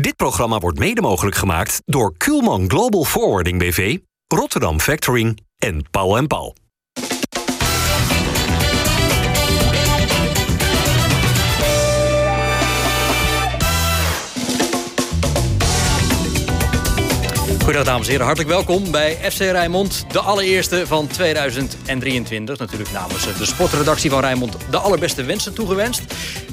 Dit programma wordt mede mogelijk gemaakt door Kuhlman Global Forwarding BV, Rotterdam Factoring en Paul Paul. Goedendag dames en heren, hartelijk welkom bij FC Rijnmond. De allereerste van 2023. Natuurlijk namens de sportredactie van Rijnmond de allerbeste wensen toegewenst.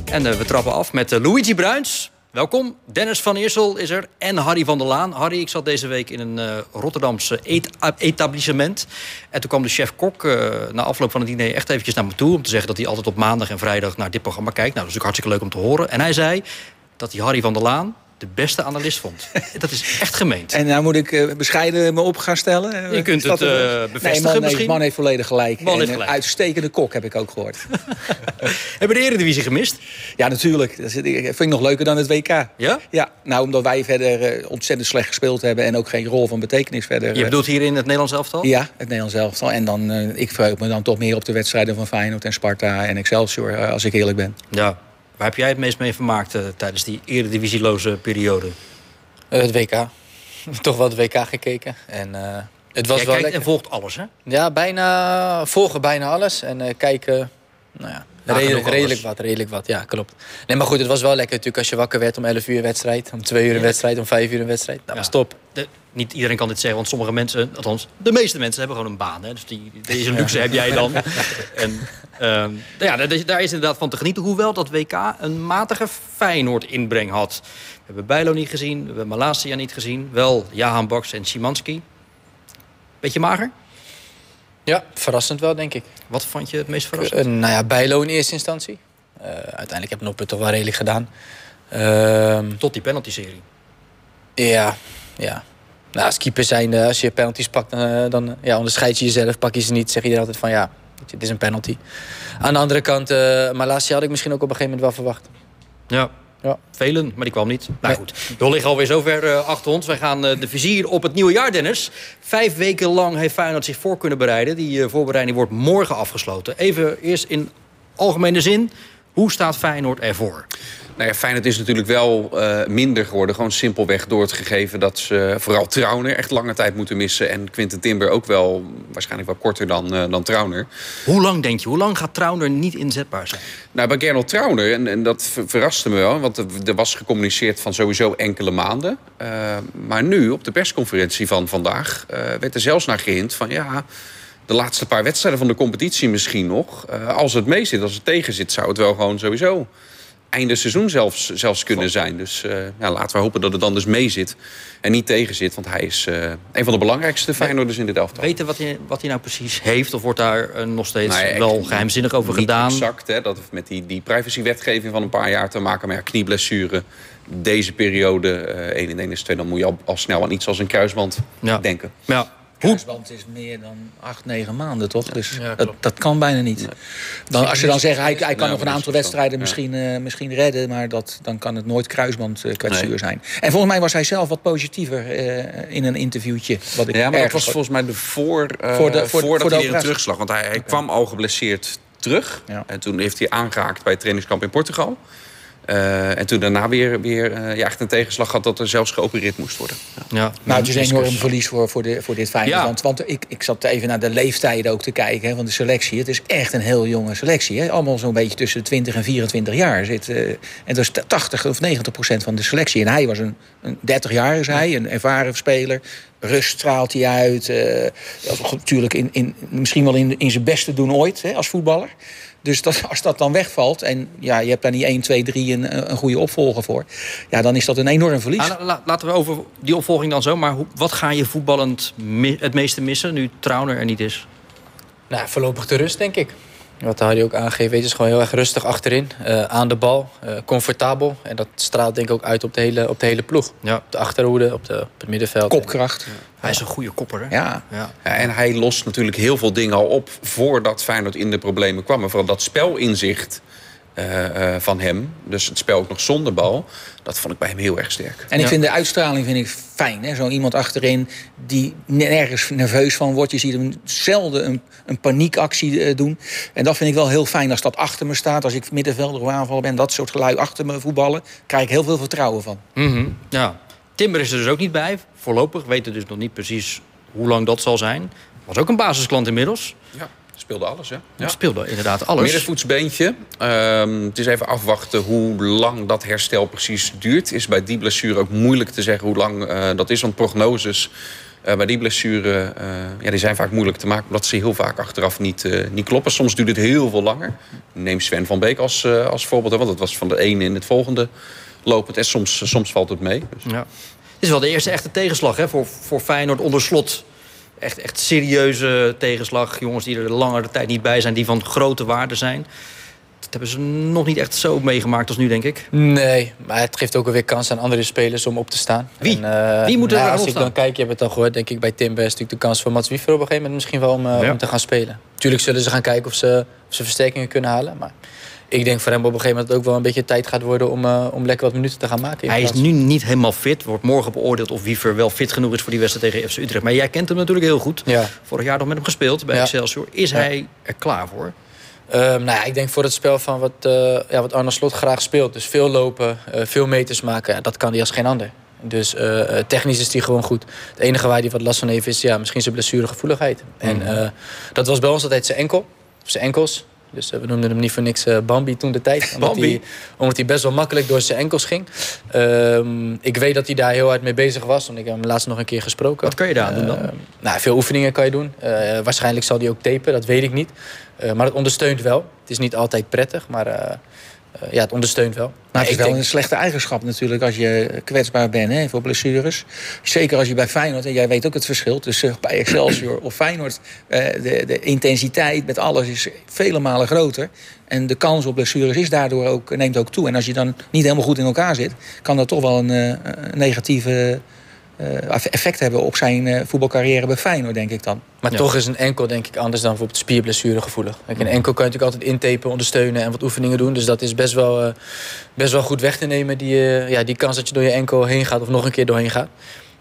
En uh, we trappen af met uh, Luigi Bruins. Welkom. Dennis van Eersel is er en Harry van der Laan. Harry, ik zat deze week in een uh, Rotterdamse et etablissement. En toen kwam de chef-kok na afloop van het diner echt eventjes naar me toe... om te zeggen dat hij altijd op maandag en vrijdag naar dit programma kijkt. Nou, dat is ook hartstikke leuk om te horen. En hij zei dat hij Harry van der Laan de beste analist vond. Dat is echt gemeend. En nou moet ik uh, bescheiden me op gaan stellen. Je kunt het uh, bevestigen nee, man, misschien. man heeft volledig gelijk. Man heeft en, gelijk. Uitstekende kok heb ik ook gehoord. Hebben de Eredivisie gemist? Ja, natuurlijk. Dat vind ik nog leuker dan het WK. Ja? Ja, nou omdat wij verder uh, ontzettend slecht gespeeld hebben... en ook geen rol van betekenis verder. Je bedoelt hier in het Nederlands elftal? Ja, het Nederlands elftal. En dan, ik verheug me dan toch meer op de wedstrijden van Feyenoord en Sparta en Excelsior... als ik eerlijk ben. Ja. Waar heb jij het meest mee vermaakt tijdens die eredivisieloze periode? Uh, het WK. Toch wel het WK gekeken. En, uh, het was Jij wel kijkt lekker. en volgt alles, hè? Ja, bijna, volgen bijna alles. En uh, kijken, nou ja, redelijk, wat, redelijk wat. Ja, klopt. Nee, maar goed, het was wel lekker natuurlijk als je wakker werd om 11 uur een wedstrijd. Om 2 uur een wedstrijd, om 5 uur een wedstrijd. Dat Ja. was top. De, niet iedereen kan dit zeggen, want sommige mensen, althans de meeste mensen hebben gewoon een baan. Hè? Dus die, deze luxe heb jij dan. En, ehm, ja, daar is, daar is inderdaad van te genieten. Hoewel dat WK een matige Feyenoord-inbreng had. We hebben Bijlo niet gezien, we hebben Malasia niet gezien. Wel Jahan Baks en Szymanski. Beetje mager? Ja, verrassend wel, denk ik. Wat vond je het meest verrassend? Uh, nou ja, Bijlo in eerste instantie. Uh, uiteindelijk heb Noppen toch wel redelijk gedaan. Ehm, Tot die penalty-serie. Ja, ja. Nou, als keeper zijn, als je penalties pakt, dan, dan ja, onderscheid je jezelf. Pak je ze niet, zeg je er altijd van ja, dit is een penalty. Aan de andere kant, uh, Malasia had ik misschien ook op een gegeven moment wel verwacht. Ja, ja. Velen, maar die kwam niet. Nou goed, we liggen alweer zover uh, achter ons. Wij gaan uh, de vizier op het nieuwe jaar, Dennis. Vijf weken lang heeft Feyenoord zich voor kunnen bereiden. Die uh, voorbereiding wordt morgen afgesloten. Even eerst in algemene zin. Hoe staat Feyenoord ervoor? Nou ja, Feyenoord is natuurlijk wel uh, minder geworden. Gewoon simpelweg door het gegeven dat ze vooral Trauner echt lange tijd moeten missen. En Quinten Timber ook wel waarschijnlijk wel korter dan, uh, dan Trauner. Hoe lang denk je? Hoe lang gaat Trauner niet inzetbaar zijn? Nou, bij Gernot Trauner, en, en dat ver verraste me wel. Want er was gecommuniceerd van sowieso enkele maanden. Uh, maar nu, op de persconferentie van vandaag, werd er zelfs naar gehind van ja de laatste paar wedstrijden van de competitie misschien nog. Uh, als het mee zit, als het tegen zit, zou het wel gewoon sowieso einde seizoen zelfs, zelfs kunnen zijn. Dus uh, ja, laten we hopen dat het dan dus mee zit en niet tegen zit. Want hij is uh, een van de belangrijkste Feyenoorders in dit elftal. Weten wat hij, wat hij nou precies heeft? Of wordt daar uh, nog steeds nou, ja, wel geheimzinnig over niet gedaan? exact, hè, dat heeft met die, die privacywetgeving van een paar jaar te maken. Maar ja, knieblessure, deze periode, 1 in 1 is 2... dan moet je al, al snel aan iets als een kruisband ja. denken. Ja. Kruisband is meer dan acht, negen maanden, toch? Dus ja, dat, dat, kan bijna niet. Dan, als je dan zegt, hij, hij kan nog een aantal wedstrijden misschien, uh, misschien redden... maar dat, dan kan het nooit kruisbandkwetsuur nee. zijn. En volgens mij was hij zelf wat positiever uh, in een interviewtje. Wat ik ja, maar dat was volgens mij de voor, voor de, voor, voordat voor hij een terugslag. Want hij, hij kwam al geblesseerd terug. En toen heeft hij aangehaakt bij het trainingskamp in Portugal. Uh, en toen daarna weer, weer uh, ja, echt een tegenslag had dat er zelfs geopereerd moest worden. Ja. Ja. Nou, het is een enorm verlies voor, voor, de, voor dit Feyenoord. Ja. Want, want ik, ik zat even naar de leeftijden ook te kijken hè, van de selectie. Het is echt een heel jonge selectie. Hè. Allemaal zo'n beetje tussen de 20 en 24 jaar. Zit, uh, en dat is 80 of 90 procent van de selectie. En hij was een, een 30 jaar is hij, een ervaren speler. Rust straalt hij uit. natuurlijk in, in, misschien wel in, in zijn beste doen ooit hè, als voetballer. Dus dat, als dat dan wegvalt en ja, je hebt daar niet 1, 2, 3 een, een goede opvolger voor... ja, dan is dat een enorm verlies. Ah, la, laten we over die opvolging dan zo. Maar hoe, wat ga je voetballend mi het meeste missen nu Trauner er niet is? Nou, voorlopig de rust, denk ik. Wat hij ook aangeeft, weet je, is gewoon heel erg rustig achterin. Uh, aan de bal, uh, comfortabel. En dat straalt denk ik ook uit op de hele, op de hele ploeg. Ja. Op de achterhoede, op, de, op het middenveld. Kopkracht. Ja. Hij is een goede kopper, hè? Ja. ja. ja. En hij lost natuurlijk heel veel dingen al op... voordat Feyenoord in de problemen kwam. En vooral dat spelinzicht uh, van hem. Dus het spel ook nog zonder bal. Dat vond ik bij hem heel erg sterk. En ik vind de uitstraling vind ik fijn. Zo iemand achterin die nergens nerveus van wordt. Je ziet hem zelden een, een paniekactie doen. En dat vind ik wel heel fijn als dat achter me staat. Als ik middenvelder of aanvaller ben, dat soort gelui achter me voetballen... krijg ik heel veel vertrouwen van. Mm Ja. Timber is er dus ook niet bij. Voorlopig weten dus nog niet precies hoe lang dat zal zijn. Was ook een basisklant inmiddels. Ja. Speelde alles, hè? Ja. Speelde inderdaad alles. Middenvoetsbeentje. Uh, het is even afwachten hoe lang dat herstel precies duurt. Is bij die blessure ook moeilijk te zeggen hoe lang uh, dat is. Want prognoses uh, bij die blessure uh, ja, die zijn vaak moeilijk te maken... omdat ze heel vaak achteraf niet, niet kloppen. Soms duurt het heel veel langer. Neem Sven van Beek als, als voorbeeld. Want dat was van de ene in het volgende lopend. En soms, soms valt het mee. Dus. Ja. Het is wel de eerste echte tegenslag hè, voor, voor Feyenoord onder slot echt, echt serieuze tegenslag. Jongens die er langere tijd niet bij zijn, die van grote waarde zijn. Dat hebben ze nog niet echt zo meegemaakt als nu, denk ik. Nee, maar het geeft ook weer kans aan andere spelers om op te staan. Wie? En, Wie moet er nou, Als ik dan kijk, je hebt het al gehoord, denk ik bij Timber is natuurlijk de kans voor Mats Wiever op een gegeven moment misschien wel om, uh, om te gaan spelen. Tuurlijk zullen ze gaan kijken of ze, of ze versterkingen kunnen halen. Maar ik denk voor hem op een gegeven moment ook wel een beetje tijd gaat worden om, uh, om lekker wat minuten te gaan maken. Hij is nu niet helemaal fit. Wordt morgen beoordeeld of Wiever wel fit genoeg is voor die wedstrijd tegen FC Utrecht. Maar jij kent hem natuurlijk heel goed. Ja. Vorig jaar nog met hem gespeeld bij ja. Excelsior. Is hij er klaar voor? Um, nou ja, ik denk voor het spel van wat, uh, ja, wat Arne Slot graag speelt. Dus veel lopen, uh, veel meters maken. Dat kan hij als geen ander. Dus uh, technisch is hij gewoon goed. Het enige waar hij wat last van heeft is ja, misschien zijn blessuregevoeligheid. Mm. En dat was bij ons altijd zijn enkel. Zijn enkels. Dus we noemden hem niet voor niks uh, Bambi toen de tijd. Omdat hij, omdat hij best wel makkelijk door zijn enkels ging. Um, ik weet dat hij daar heel hard mee bezig was. Want ik heb hem laatst nog een keer gesproken. Wat kun je daar doen dan? Uh, nou, veel oefeningen kan je doen. Uh, waarschijnlijk zal hij ook tapen, dat weet ik niet. maar het ondersteunt wel. Het is niet altijd prettig, maar ja, het ondersteunt wel. Nou, het is wel denk... een slechte eigenschap natuurlijk als je kwetsbaar bent hè, voor blessures. Zeker als je bij Feyenoord, en jij weet ook het verschil tussen bij Excelsior of Feyenoord. Uh, de, de intensiteit met alles is vele malen groter. En de kans op blessures is daardoor ook, neemt ook toe. En als je dan niet helemaal goed in elkaar zit, kan dat toch wel een, uh, een negatieve effect hebben op zijn uh, voetbalcarrière bij Feyenoord, denk ik dan. Maar ja. toch is een enkel, denk ik, anders dan bijvoorbeeld spierblessure gevoelig. Kijk, een enkel kan je natuurlijk altijd intapen, ondersteunen en wat oefeningen doen. Dus dat is best wel, uh, best wel goed weg te nemen, die, ja, die kans dat je door je enkel heen gaat of nog een keer doorheen gaat.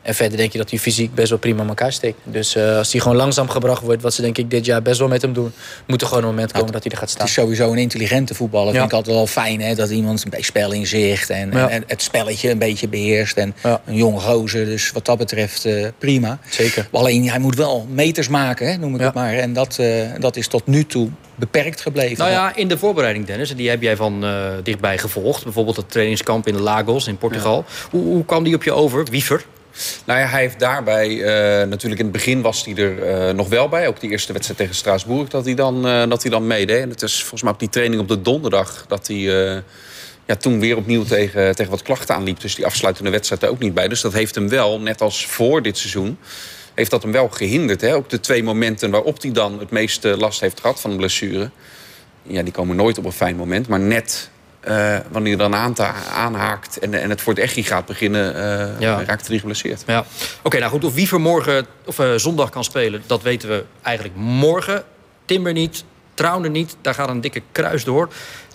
En verder denk je dat hij fysiek best wel prima in elkaar steekt. Dus uh, als hij gewoon langzaam gebracht wordt, wat ze denk ik dit jaar best wel met hem doen, moet er gewoon een moment komen nou, dat hij er gaat staan. Het is sowieso een intelligente voetballer. Ja. Vind ik altijd wel fijn hè, dat iemand een beetje spel inzicht en, ja. en, het spelletje een beetje beheerst. En ja. een jonge gozer, dus wat dat betreft uh, prima. Zeker. Alleen hij moet wel meters maken, hè, noem ik het maar. En dat, uh, dat is tot nu toe beperkt gebleven. Nou ja, in de voorbereiding, Dennis, en die heb jij van uh, dichtbij gevolgd. Bijvoorbeeld het trainingskamp in Lagos in Portugal. Hoe, hoe kwam die op je over, Wiever? Nou ja, hij heeft daarbij... Uh, natuurlijk in het begin was hij er uh, nog wel bij. Ook die eerste wedstrijd tegen Straatsburg dat hij dan, uh, dat hij dan meedeed. En het is volgens mij op die training op de donderdag... dat hij ja, toen weer opnieuw tegen, tegen wat klachten aanliep. Dus die afsluitende wedstrijd er ook niet bij. Dus dat heeft hem wel, net als voor dit seizoen... heeft dat hem wel gehinderd. Hè? Ook de twee momenten waarop hij dan het meeste last heeft gehad van een blessure... ja, die komen nooit op een fijn moment. Maar net uh, wanneer je dan aan aanhaakt en, en het voor het echi gaat beginnen, uh, ja. raakt hij geblesseerd. Ja. Oké, okay, nou goed, of Wiever morgen of uh, zondag kan spelen, dat weten we eigenlijk morgen. Timber niet, Trouwner niet, daar gaat een dikke kruis door.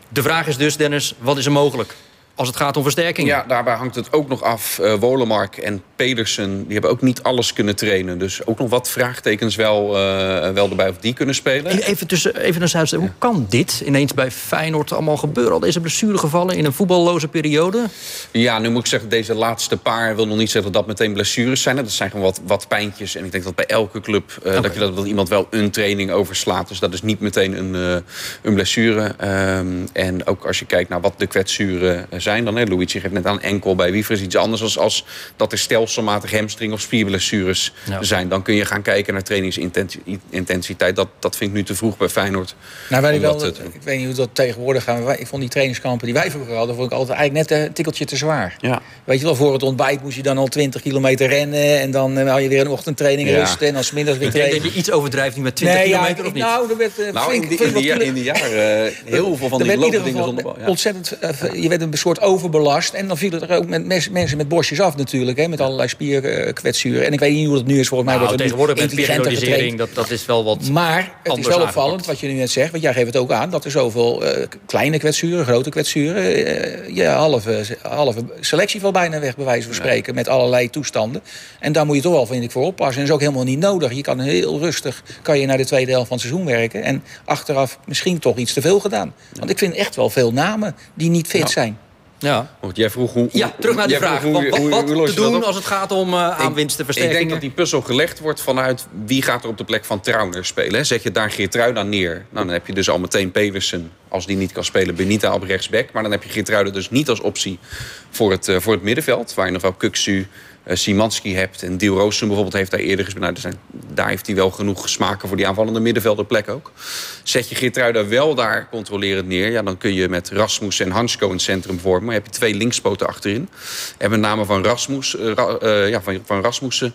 De vraag is dus, Dennis, wat is er mogelijk? Als het gaat om versterking. Ja, daarbij hangt het ook nog af. Uh, Wolemark en Pedersen die hebben ook niet alles kunnen trainen. Dus ook nog wat vraagtekens wel, uh, wel erbij of die kunnen spelen. Even, tussen, even een. Hoe kan dit ineens bij Feyenoord allemaal gebeuren? Al deze blessuregevallen in een voetballoze periode? Ja, nu moet ik zeggen, deze laatste paar wil nog niet zeggen dat dat meteen blessures zijn. Dat zijn gewoon wat, wat pijntjes. En ik denk dat bij elke club uh, okay. dat, je dat, dat iemand wel een training overslaat. Dus dat is niet meteen een, een blessure. Um, en ook als je kijkt naar wat de kwetsuren zijn zijn dan. Hè. Luigi geeft net aan enkel bij Wiever is iets anders als, als dat er stelselmatig hamstring of spierblessures ja. zijn. Dan kun je gaan kijken naar trainingsintensiteit. Dat, dat vind ik nu te vroeg bij Feyenoord. Nou, wij wel, ik weet niet hoe dat tegenwoordig gaat. Ik vond die trainingskampen die wij vroeger hadden, vond ik altijd eigenlijk net een tikkeltje te zwaar. Ja. Weet je wel, voor het ontbijt moest je dan al 20 kilometer rennen en dan had je weer een ochtendtraining ja. rust en dan smiddags weer trainen. Ik denk dat je iets overdrijft nu met 20 nee, kilometer ja, of niet? Nou, er werd, uh, nou in, de, in, de, in de jaren uh, heel veel van die lopen dingen zonder bal. Ja. Ontzettend, uh, je werd een soort wordt overbelast. En dan vielen er ook met mensen met bosjes af natuurlijk. Hè, met allerlei spierkwetsuren. En ik weet niet hoe dat nu is. Volgens mij nou, wordt het tegenwoordig met periodisering, dat, dat is wel wat Maar het is wel opvallend wat je nu net zegt. Want jij geeft het ook aan. Dat er zoveel uh, kleine kwetsuren, grote kwetsuren... Uh, je halve, halve selectie valt bijna weg, bij wijze van spreken. Met allerlei toestanden. En daar moet je toch wel, vind ik, voor oppassen. En dat is ook helemaal niet nodig. Je kan heel rustig kan je naar de tweede helft van het seizoen werken. En achteraf misschien toch iets te veel gedaan. Want ik vind echt wel veel namen die niet fit zijn. Ja. Want jij vroeg hoe... Ja, terug naar die vraag. Hoe, wat, hoe, wat, te doen als het gaat om uh, aanwinsten, versterkingen? Ik denk dat die puzzel gelegd wordt vanuit... wie gaat er op de plek van Trauner spelen. Zet je daar Geertruida neer. Nou, dan heb je dus al meteen Pedersen. Als die niet kan spelen, Benita op rechtsback. Maar dan heb je Geertruida dus niet als optie voor het, uh, voor het middenveld. Waar je nog wel Kuksu, Simanski hebt. En Diel Roosten bijvoorbeeld heeft daar eerder gespeeld. Nou, zijn, daar heeft hij wel genoeg smaken voor die aanvallende middenvelderplek ook. Zet je Geertruida wel daar controlerend neer... Ja, dan kun je met Rasmus en Hansko een centrum vormen. Maar heb je twee linkspoten achterin. En met name van, Rasmus, uh, uh, ja, van, van Rasmussen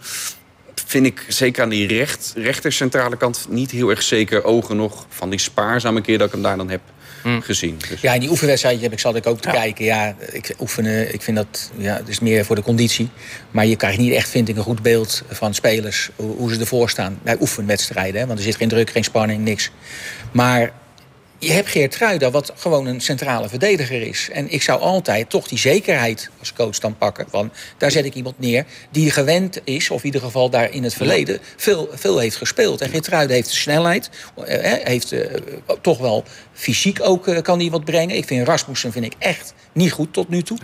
vind ik zeker aan die recht, rechter centrale kant niet heel erg zeker ogen nog van die spaarzame keer dat ik hem daar dan heb mm. gezien. Dus. Ja, in die oefenwedstrijd heb ik, zat ik ook te ja. kijken. Ja, ik oefenen, ik vind dat ja, het is meer voor de conditie. Maar je krijgt niet echt, vind ik, een goed beeld van spelers, hoe, hoe ze ervoor staan. Bij oefenwedstrijden, hè, want er zit geen druk, geen spanning, niks. Maar je hebt Geert Truida, wat gewoon een centrale verdediger is. En ik zou altijd toch die zekerheid als coach dan pakken. Van, daar zet ik iemand neer die gewend is, of in ieder geval daar in het verleden veel, veel heeft gespeeld. En Geert Truida heeft de snelheid, heeft uh, toch wel fysiek ook uh, kan hij wat brengen. Ik vind Rasmussen vind ik echt niet goed tot nu toe.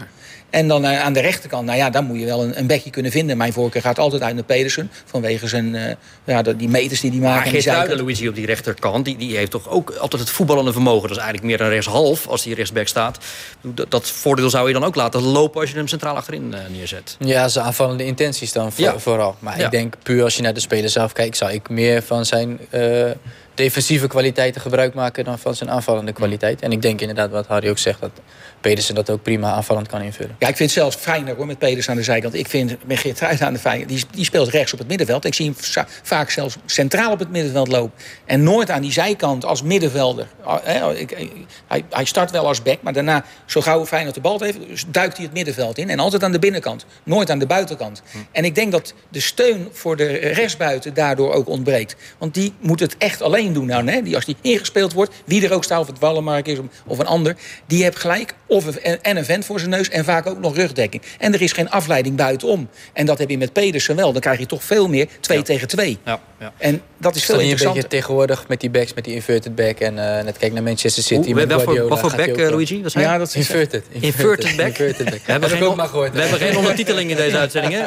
En dan uh, aan de rechterkant, nou ja, dan moet je wel een, een bekje kunnen vinden. Mijn voorkeur gaat altijd uit naar Pedersen. Vanwege zijn, uh, ja, die meters die hij maakt. Maar Geert Luigi op die rechterkant, die, die heeft toch ook altijd het voetballende vermogen. Dat is eigenlijk meer een rechtshalf als hij rechtsback staat. Dat, dat voordeel zou je dan ook laten lopen als je hem centraal achterin uh, neerzet. Ja, zijn aanvallende intenties dan voor, ja. vooral. Maar ja. ik denk puur als je naar de speler zelf kijkt, zou ik meer van zijn defensieve kwaliteiten gebruik maken dan van zijn aanvallende kwaliteit. En ik denk inderdaad wat Harry ook zegt, dat Pedersen dat ook prima aanvallend kan invullen. Ja, ik vind het zelfs fijner hoor, met Pedersen aan de zijkant. Ik vind met Geert aan de zijkant, die, die speelt rechts op het middenveld. Ik zie hem vaak zelfs centraal op het middenveld lopen. En nooit aan die zijkant als middenvelder. Hij, hij start wel als back, maar daarna, zo gauw Feyenoord de bal heeft, duikt hij het middenveld in. En altijd aan de binnenkant, nooit aan de buitenkant. Hm. En ik denk dat de steun voor de rechtsbuiten daardoor ook ontbreekt. Want die moet het echt alleen doen. Nou, hè? Die, als die ingespeeld wordt, wie er ook staat, of het Wallenmark is of een ander, die heeft gelijk of een, en een vent voor zijn neus en vaak ook nog rugdekking. En er is geen afleiding buitenom. En dat heb je met Pedersen wel. Dan krijg je toch veel meer 2 ja. tegen 2. Ja, ja. En dat is veel interessanter. een beetje tegenwoordig met die backs, met die inverted back. En uh, net kijk naar Manchester City. Hoe, wat, voor, wat voor back, uh, Luigi? Wat ja, dat is inverted. Inverted, back? Inverted back. we hebben, geen, gehoord, we hebben geen ondertiteling in deze uitzending, hè?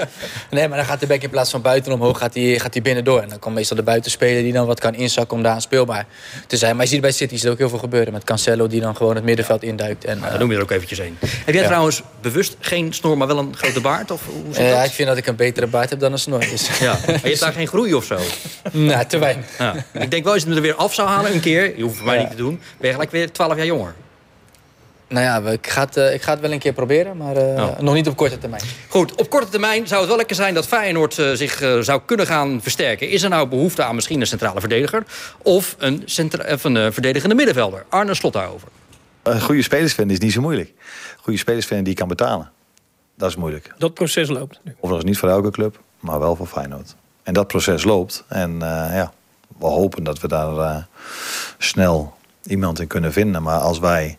Nee, maar dan gaat de back in plaats van buiten omhoog, gaat hij gaat die binnen door. En dan kan meestal de buitenspeler die dan wat kan inzakken om daar speelbaar te zijn. Maar je ziet bij City is er ook heel veel gebeuren. Met Cancelo die dan gewoon het middenveld induikt. En, uh, daar noem je er ook eventjes een. Heb jij ja. trouwens bewust geen snor, maar wel een grote baard? Of hoe zit uh, dat? Ik vind dat ik een betere baard heb dan een snor. Dus. Ja. Maar je hebt daar geen groei of zo? nou, te weinig. Ja. Ik denk wel, als je hem er weer af zou halen een keer... je hoeft het mij niet te doen... ben je gelijk weer 12 jaar jonger. Nou ja, ik ga, het, uh, ik ga het wel een keer proberen, maar uh, oh. nog niet op korte termijn. Goed, op korte termijn zou het wel lekker zijn dat Feyenoord uh, zich zou kunnen gaan versterken. Is er nou behoefte aan misschien een centrale verdediger... of een, centra of een verdedigende middenvelder? Arne Slot daarover. Een goede spelers vinden is niet zo moeilijk. Goede spelers vinden die je kan betalen. Dat is moeilijk. Dat proces loopt nu. Of dat is niet voor elke club, maar wel voor Feyenoord. En dat proces loopt. En ja, we hopen dat we daar snel iemand in kunnen vinden. Maar als wij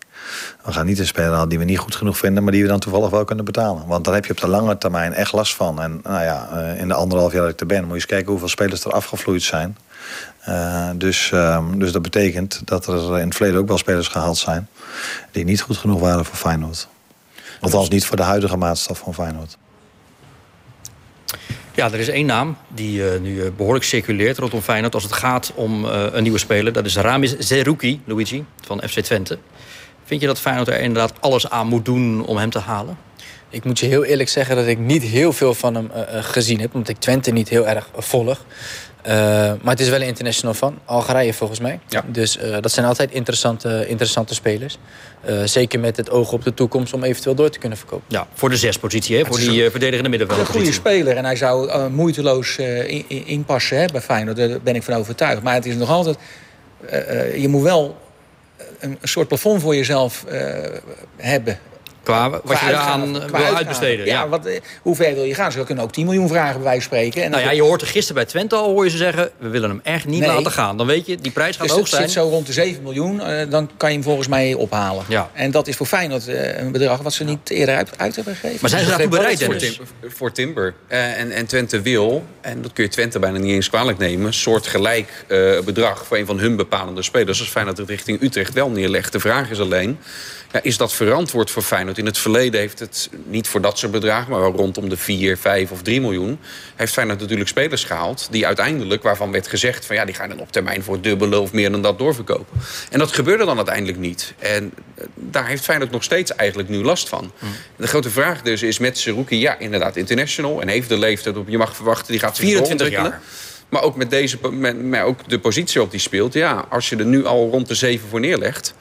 we gaan niet een speler halen die we niet goed genoeg vinden, maar die we dan toevallig wel kunnen betalen. Want daar heb je op de lange termijn echt last van. En nou ja, in de anderhalf jaar dat ik er ben, moet je eens kijken hoeveel spelers er afgevloeid zijn. Uh, dus, uh, dus dat betekent dat er in het verleden ook wel spelers gehaald zijn die niet goed genoeg waren voor Feyenoord. Althans niet voor de huidige maatstaf van Feyenoord. Ja, er is één naam die uh, nu behoorlijk circuleert rondom Feyenoord... als het gaat om uh, een nieuwe speler. Dat is Ramis Zerouki, Luigi, van FC Twente. Vind je dat Feyenoord er inderdaad alles aan moet doen om hem te halen? Ik moet je heel eerlijk zeggen dat ik niet heel veel van hem gezien heb. Omdat ik Twente niet heel erg volg. Uh, maar het is wel een international van. Algerije volgens mij. Ja. Dus uh, dat zijn altijd interessante, interessante spelers. Uh, zeker met het oog op de toekomst om eventueel door te kunnen verkopen. Ja, voor de zespositie, hè? voor die verdedigende middenvelder. Een goede speler en hij zou moeiteloos in, in, inpassen hè, bij Feyenoord. Daar ben ik van overtuigd. Maar het is nog altijd... je moet wel een, een soort plafond voor jezelf hebben Qua wat je eraan wil uitbesteden. Ja, Wat, hoe ver wil je gaan? Ze kunnen ook 10 miljoen vragen, bij wijze van spreken. En nou ja, je hoort er gisteren bij Twente al, hoor je ze zeggen... we willen hem echt niet laten gaan. Dan weet je, die prijs gaat dus hoog zijn. zit zo rond de 7 miljoen, dan kan je hem volgens mij ophalen. Ja. En dat is voor Feyenoord een bedrag wat ze niet eerder uit, uit hebben gegeven. Maar zijn ze daartoe bereid, voor, tim, voor Timber. en, en Twente wil, en dat kun je Twente bijna niet eens kwalijk nemen... soortgelijk uh, bedrag voor een van hun bepalende spelers... als Feyenoord het richting Utrecht wel neerlegt. De vraag is alleen, ja, is dat verantwoord voor Feyenoord? In het verleden heeft het niet voor dat soort bedragen... maar wel rondom de 4, 5 of 3 miljoen... heeft Feyenoord natuurlijk spelers gehaald... die uiteindelijk, waarvan werd gezegd... van ja, die gaan dan op termijn voor dubbele of meer dan dat doorverkopen. En dat gebeurde dan uiteindelijk niet. En eh, daar heeft Feyenoord nog steeds eigenlijk nu last van. Mm. De grote vraag dus is met Seruki... ja, inderdaad international en heeft de leeftijd op... je mag verwachten, die gaat zich 24 jaar. Maar ook met, deze, met, met ook de positie op die speelt. Ja, als je er nu al rond de 7 voor neerlegt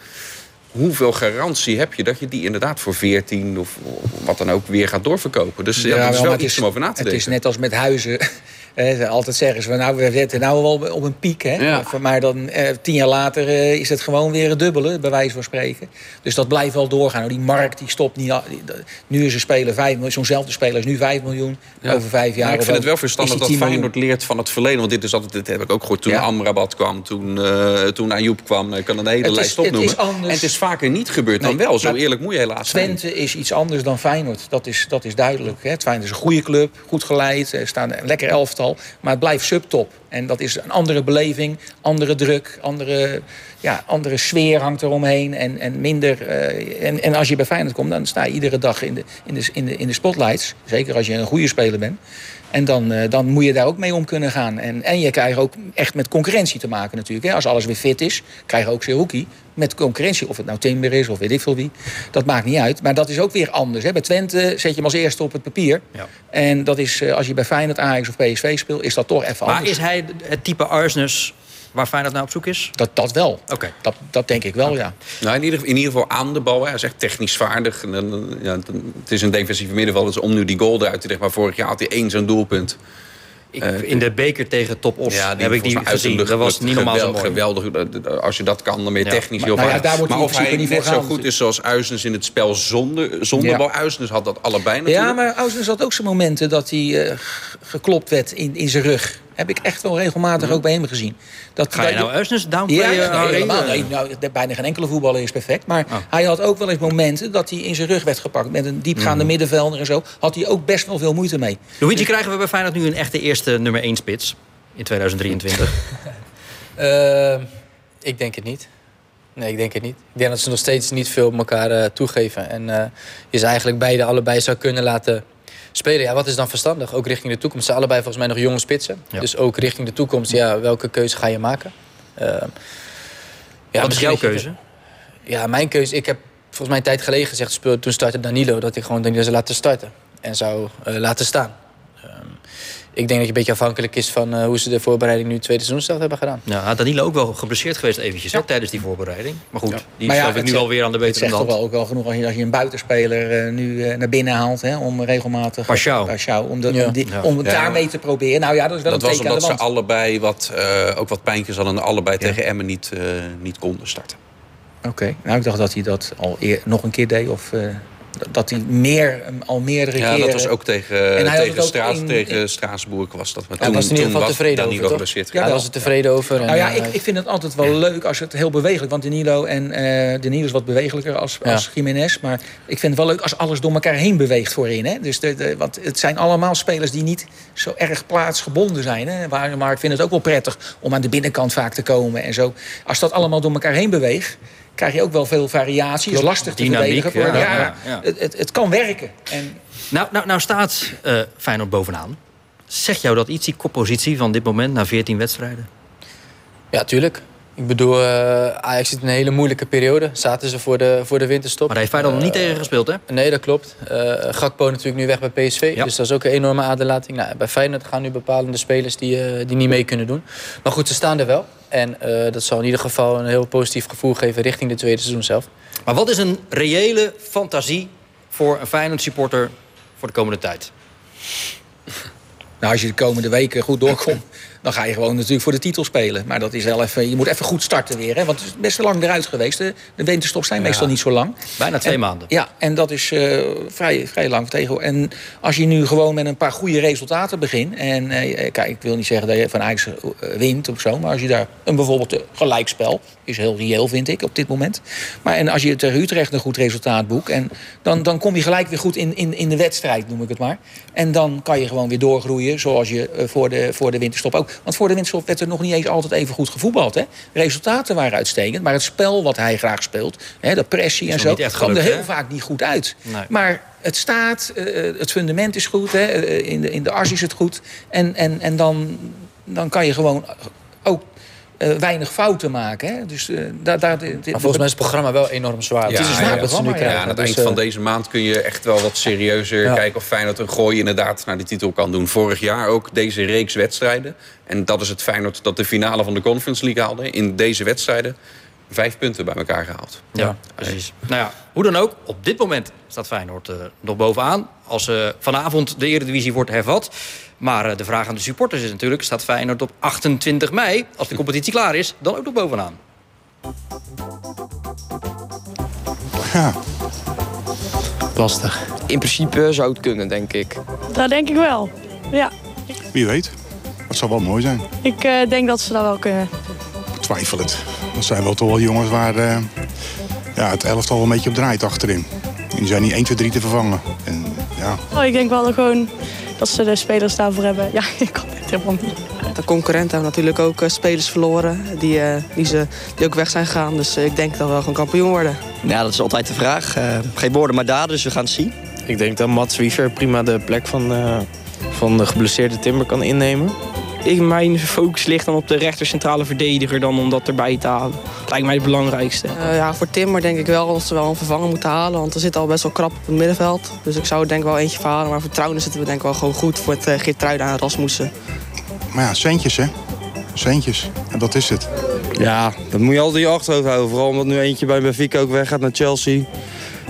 hoeveel garantie heb je dat je die inderdaad voor 14 of wat dan ook weer gaat doorverkopen? Dus ja, dat is wel iets om over na te denken. Het is net als met huizen. Altijd zeggen ze, nou, we zitten nou wel op een piek. Hè? Maar dan eh, tien jaar later eh, is het gewoon weer het dubbele, bij wijze van spreken. Dus dat blijft wel doorgaan. Nou, die markt die stopt niet. Nu is een speler 5 miljoen. Zo'nzelfde speler is nu 5 miljoen. Over vijf jaar. ik vind het wel verstandig dat Feyenoord leert van het verleden. Want dit is altijd, dit heb ik ook gehoord toen Amrabat kwam. Toen, uh, toen Ayoub kwam. Ik kan een hele lijst opnoemen. En het is vaker niet gebeurd dan wel. Zo eerlijk moet je helaas Twente zijn. is iets anders dan Feyenoord. Dat is, dat is duidelijk. Hè? Feyenoord is een goede club. Goed geleid. Er staan een lekker elftal. Maar het blijft subtop. En dat is een andere beleving, andere druk, andere, ja, andere sfeer hangt eromheen. En, en minder. Uh, en, en als je bij Feyenoord komt, dan sta je iedere dag in de, in de, in de, in de spotlights. Zeker als je een goede speler bent. En dan, uh, dan moet je daar ook mee om kunnen gaan. En, en je krijgt ook echt met concurrentie te maken natuurlijk. Hè. Als alles weer fit is, krijg je ook Seruki met concurrentie. Of het nou Timber is of weet ik veel wie. Dat maakt niet uit. Maar dat is ook weer anders. Hè. Bij Twente zet je hem als eerste op het papier. Ja. En dat is, uh, als je bij Feyenoord, Ajax of PSV speelt, is dat toch even maar anders. Maar is hij het type Arsnes waar Feyenoord nou op zoek is? Dat, dat wel. Oké. Dat, dat denk ik wel, ja. Nou, in, ieder, in ieder geval aan de bal. Hij is echt technisch vaardig. En, ja, het is een defensieve middenveld. Dus om nu die goal eruit te leggen. Maar vorig jaar had hij één zo'n doelpunt. Ik, uh, in de beker tegen Top Os ja, heb ik die gezien. Dat was niet normaal zo mooi. Geweldig. Als je dat kan, dan ben je technisch heel nou ja, Maar of hij niet net zo goed is zoals Uisnes in het spel zonder, zonder bal. Uisnes had dat allebei natuurlijk. Ja, maar Uisnes had ook zijn momenten dat hij uh, geklopt werd in, in zijn rug. Heb ik echt wel regelmatig ook bij hem gezien. Dat, Ga je nou Uisnes downplayen? Ja, nee, helemaal. Nee, nou, bijna geen enkele voetballer is perfect. Maar oh. hij had ook wel eens momenten dat hij in zijn rug werd gepakt. Met een diepgaande mm. middenvelder en zo. Had hij ook best wel veel moeite mee. Luigi, krijgen we bij Feyenoord nu een echte eerste nummer 1 spits in 2023? uh, ik denk het niet. Nee, ik denk het niet. Ik denk dat ze nog steeds niet veel op elkaar uh, toegeven. En uh, je ze eigenlijk beide allebei zou kunnen laten spelen. Ja, wat is dan verstandig? Ook richting de toekomst. Ze allebei volgens mij nog jonge spitsen. Dus ook richting de toekomst, ja, welke keuze ga je maken? Uh, ja, wat is jouw keuze? ja, mijn keuze. Ik heb volgens mij een tijd geleden gezegd, toen startte Danilo, dat ik gewoon Danilo zou laten starten. En zou uh, laten staan ik denk dat je een beetje afhankelijk is van uh, hoe ze de voorbereiding nu tweede seizoensstart hebben gedaan. Ja, Danilo ook wel geblesseerd geweest eventjes ja. tijdens die voorbereiding. Maar goed, ja. die maar ja, ik nu alweer aan de betere hand. Het zegt toch wel ook wel genoeg als je, als je een buitenspeler uh, nu uh, naar binnen haalt. Hè, om regelmatig... Pashao. Pashao om, de, om, die, om het daarmee te proberen. Nou ja, dat is wel dat een was omdat ze allebei wat, ook wat pijntjes hadden... en allebei tegen Emmen niet, niet konden starten. Oké, okay. nou ik dacht dat hij dat al eer, nog een keer deed of dat hij meer, al meerdere ja, keren... Ja, dat was ook tegen, tegen, Straat, in, tegen Straatsburg was dat. Maar ja, toen, was in ieder geval tevreden over, toch? Ja, daar was het tevreden over. En, nou ja, ik, ik vind het altijd wel leuk als het heel bewegelijk... want Danilo en uh, Danilo is wat bewegelijker als, als Jiménez... maar ik vind het wel leuk als alles door elkaar heen beweegt voorin. Hè? Dus de, de, want het zijn allemaal spelers die niet zo erg plaatsgebonden zijn. Hè? Maar, maar ik vind het ook wel prettig om aan de binnenkant vaak te komen en zo. Als dat allemaal door elkaar heen beweegt krijg je ook wel veel variatie. Is lastig te Dynamiek, verdedigen. Ja, ja, ja, Het, het, het, kan werken. En... Nou, nou, nou staat uh, Feyenoord bovenaan. Zeg jou dat iets, die koppositie van dit moment na 14 wedstrijden? Ja, tuurlijk. Ik bedoel, uh, Ajax zit in een hele moeilijke periode. Zaten ze voor de, voor de winterstop. Maar hij heeft Feyenoord nog niet tegen gespeeld, hè? Nee, dat klopt. Uh, Gakpo natuurlijk nu weg bij PSV. Dus dat is ook een enorme aderlating. Nou, bij Feyenoord gaan nu bepalende spelers die, uh, die niet mee kunnen doen. Maar goed, ze staan er wel. En dat zal in ieder geval een heel positief gevoel geven richting de tweede seizoen zelf. Maar wat is een reële fantasie voor een Feyenoord supporter voor de komende tijd? Nou, als je de komende weken goed doorkomt dan ga je gewoon natuurlijk voor de titel spelen. Maar dat is wel even, je moet even goed starten weer. Hè? Want het is best wel lang eruit geweest. De, de winterstop zijn meestal niet zo lang. Bijna twee maanden. Ja, en dat is uh, vrij, vrij lang tegen. En als je nu gewoon met een paar goede resultaten begint. En uh, kijk, ik wil niet zeggen dat je van Ajax wint of zo. Maar als je daar een bijvoorbeeld gelijkspel. Is heel reëel, vind ik, op dit moment. Maar en als je tegen Utrecht een goed resultaat boekt. En dan, dan kom je gelijk weer goed in, in, in de wedstrijd, noem ik het maar. En dan kan je gewoon weer doorgroeien. Zoals je voor, de, voor de winterstop ook. Want voor de winterstop werd er nog niet eens altijd even goed gevoetbald. Hè? Resultaten waren uitstekend. Maar het spel wat hij graag speelt. Hè, de pressie en zo. kwam er heel vaak niet goed uit. Maar het staat, uh, het fundament is goed. Hè, in, de, in de as is het goed. En, en, en dan, dan kan je gewoon ook uh, weinig fouten maken. Hè? Dus, uh, daar, daar, maar volgens mij is het programma wel enorm zwaar. Ja, het is een zwaar ja, nu Ja, aan het dus, eind van deze maand kun je echt wel wat serieuzer ja. kijken... of Feyenoord een gooi inderdaad naar de titel kan doen. Vorig jaar ook deze reeks wedstrijden. En dat is het Feyenoord dat de finale van de Conference League haalde. In deze wedstrijden vijf punten bij elkaar gehaald. Ja, precies. Nou ja, hoe dan ook, op dit moment staat Feyenoord uh, nog bovenaan. Als uh, vanavond de Eredivisie wordt hervat. Maar uh, de vraag aan de supporters is natuurlijk... staat Feyenoord op 28 mei, als de competitie klaar is... dan ook nog bovenaan? Ja, lastig. In principe zou het kunnen, denk ik. Dat denk ik wel, ja. Wie weet. Dat zou wel mooi zijn. Ik uh, denk dat ze dat wel kunnen. Twijfel het. Dat zijn wel toch wel jongens waar uh, ja, het elftal wel een beetje op draait achterin. En die zijn niet 1, 2, 3 te vervangen. En, ja. oh, ik denk wel gewoon dat ze de spelers daarvoor hebben. Ja, ik kan het helemaal niet. De concurrenten hebben natuurlijk ook uh, spelers verloren die, uh, die, ze, die ook weg zijn gegaan. Dus ik denk dat we gewoon kampioen worden. Ja, dat is altijd de vraag. geen woorden maar daden, dus we gaan het zien. Ik denk dat Mats Wiever prima de plek van, van de geblesseerde Timber kan innemen. Ik, mijn focus ligt dan op de rechter centrale verdediger dan om dat erbij te halen. Dat lijkt mij het belangrijkste. Uh, ja, voor Timmer denk ik wel dat ze wel een vervanger moeten halen. Want er zit al best wel krap op het middenveld. Dus ik zou er denk ik wel eentje verhalen. Maar voor Trouwen zitten we denk ik wel gewoon goed voor het uh, Geertruida en Rasmussen. Maar ja, centjes hè. Centjes. En dat is het. Ja, dat moet je altijd in je achterhoofd houden. Vooral omdat nu eentje bij Benfica ook weggaat naar Chelsea.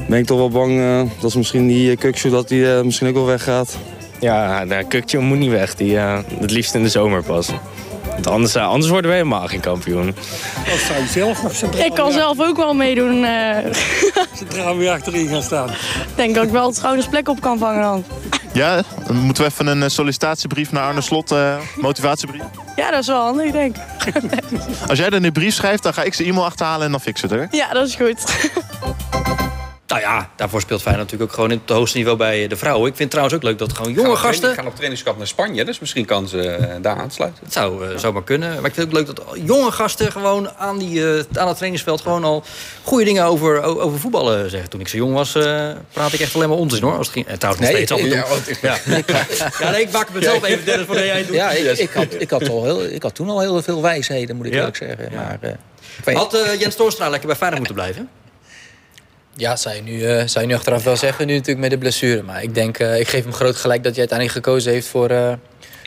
Ben ik toch wel bang uh, dat misschien die uh, dat die misschien ook wel weggaat. Ja, de Kukje moet niet weg. Die, uh, het liefst in de zomer pas. Want anders, uh, anders worden we helemaal geen kampioen. Dat zou je zelf nog centraal Ik kan zelf ook wel meedoen. Uh... Centraal weer achterin gaan staan. Ik denk dat ik wel het schoudersplek op kan vangen dan. Ja, dan moeten we even een sollicitatiebrief naar Arne Slot, motivatiebrief. Ja, dat is wel handig, denk ik. Als jij dan een brief schrijft, dan ga ik zijn e-mail achterhalen en dan fix het, hè? Ja, dat is goed. Nou ja, daarvoor speelt Feyenoord natuurlijk ook gewoon op het hoogste niveau bij de vrouwen. Ik vind het trouwens ook leuk dat gewoon jonge gaan gasten... gaan op trainingskamp naar Spanje, dus misschien kan ze uh, daar aansluiten. Het zou uh, zomaar kunnen. Maar ik vind het ook leuk dat jonge gasten gewoon aan, die, uh, aan het trainingsveld... gewoon al goede dingen over, over voetballen zeggen. Toen ik zo jong was, praat ik echt alleen maar onzin hoor. Als het ging, en trouwens nog Nee, steeds ik- altijd. ja, Ja, ja. nee, ik maak het mezelf even Dennis voordat jij doet. Ja, ik, ik, had, ik, had al heel, ik had toen al heel veel wijsheden, moet ik Ja? eerlijk zeggen. Maar, eh, Had eh, Jens Toornstra lekker bij Feyenoord moeten blijven? Ja, zou je, nu, eh, zou je nu achteraf wel zeggen, nu natuurlijk met de blessure. Maar ik denk, eh, ik geef hem groot gelijk dat hij uiteindelijk gekozen heeft voor, eh,